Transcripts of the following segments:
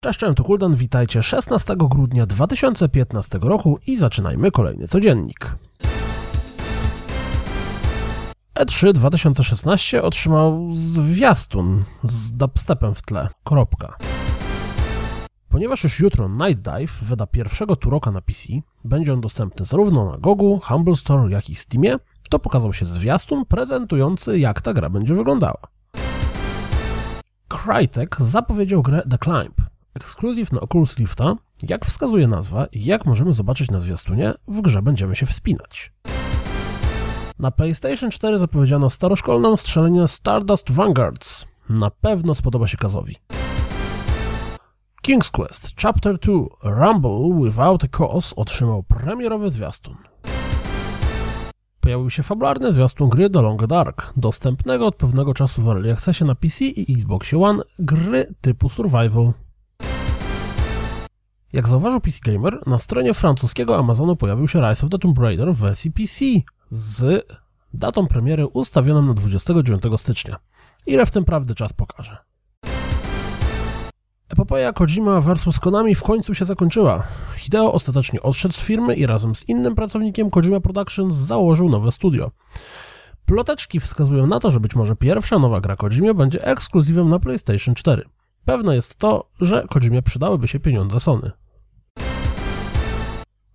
Cześć, cześć, to Kuldan, witajcie 16 grudnia 2015 roku i zaczynajmy kolejny codziennik. E3 2016 otrzymał zwiastun z dubstepem w tle. Kropka. Ponieważ już jutro Night Dive wyda pierwszego Turoka na PC, będzie on dostępny zarówno na Gogu, Humble Store, jak i Steamie, to pokazał się zwiastun prezentujący jak ta gra będzie wyglądała. Crytek zapowiedział grę The Climb, ekskluzyw na Oculus Rifta. Jak wskazuje nazwa i jak możemy zobaczyć na zwiastunie, w grze będziemy się wspinać. Na PlayStation 4 zapowiedziano staroszkolną strzelenie Stardust Vanguards. Na pewno spodoba się Kazowi. King's Quest Chapter 2 Rumble Without a Cause otrzymał premierowy zwiastun. Pojawił się fabularny zwiastun gry The Long Dark, dostępnego od pewnego czasu w Early Accessie na PC i Xbox One gry typu Survival. Jak zauważył PC Gamer, na stronie francuskiego Amazonu pojawił się Rise of the Tomb Raider w wersji PC z datą premiery ustawioną na 29 stycznia. Ile w tym prawdy czas pokaże. Epopeja Kojima vs Konami w końcu się zakończyła. Hideo ostatecznie odszedł z firmy i razem z innym pracownikiem Kojima Productions założył nowe studio. Ploteczki wskazują na to, że być może pierwsza nowa gra Kojimie będzie ekskluzywem na PlayStation 4. Pewne jest to, że Kojimie przydałyby się pieniądze Sony.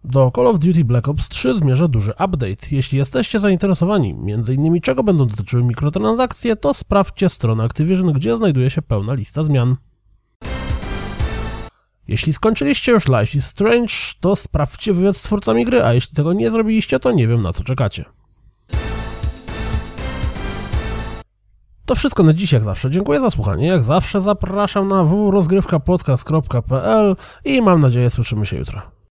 Do Call of Duty Black Ops 3 zmierza duży update. Jeśli jesteście zainteresowani m.in. czego będą dotyczyły mikrotransakcje, to sprawdźcie stronę Activision, gdzie znajduje się pełna lista zmian. Jeśli skończyliście już Life is Strange, to sprawdźcie wywiad z twórcami gry, a jeśli tego nie zrobiliście, to nie wiem na co czekacie. To wszystko na dziś jak zawsze. Dziękuję za słuchanie. Jak zawsze zapraszam na www.rozgrywkapodcast.pl i mam nadzieję słyszymy się jutro.